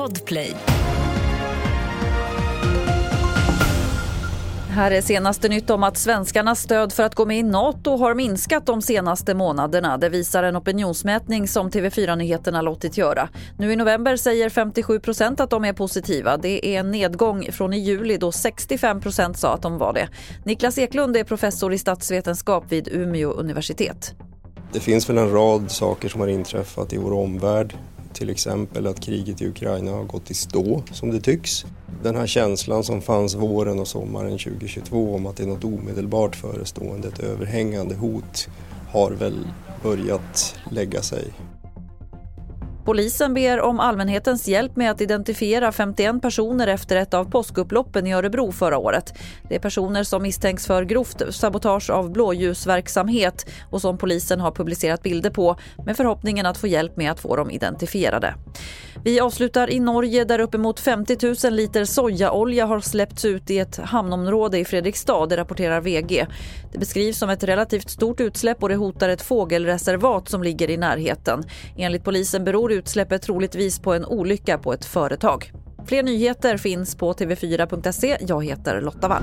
Podplay. Här är senaste nytt om att svenskarnas stöd för att gå med i Nato har minskat de senaste månaderna. Det visar en opinionsmätning som TV4 Nyheterna låtit göra. Nu i november säger 57 procent att de är positiva. Det är en nedgång från i juli då 65 procent sa att de var det. Niklas Eklund är professor i statsvetenskap vid Umeå universitet. Det finns väl en rad saker som har inträffat i vår omvärld. Till exempel att kriget i Ukraina har gått i stå, som det tycks. Den här känslan som fanns våren och sommaren 2022 om att det är något omedelbart förestående, ett överhängande hot, har väl börjat lägga sig. Polisen ber om allmänhetens hjälp med att identifiera 51 personer efter ett av påskupploppen i Örebro förra året. Det är personer som misstänks för grovt sabotage av blåljusverksamhet och som polisen har publicerat bilder på med förhoppningen att få hjälp med att få dem identifierade. Vi avslutar i Norge där uppemot 50 000 liter sojaolja har släppts ut i ett hamnområde i Fredrikstad, det rapporterar VG. Det beskrivs som ett relativt stort utsläpp och det hotar ett fågelreservat som ligger i närheten. Enligt polisen beror utsläppet troligtvis på en olycka på ett företag. Fler nyheter finns på tv4.se. Jag heter Lotta Wall.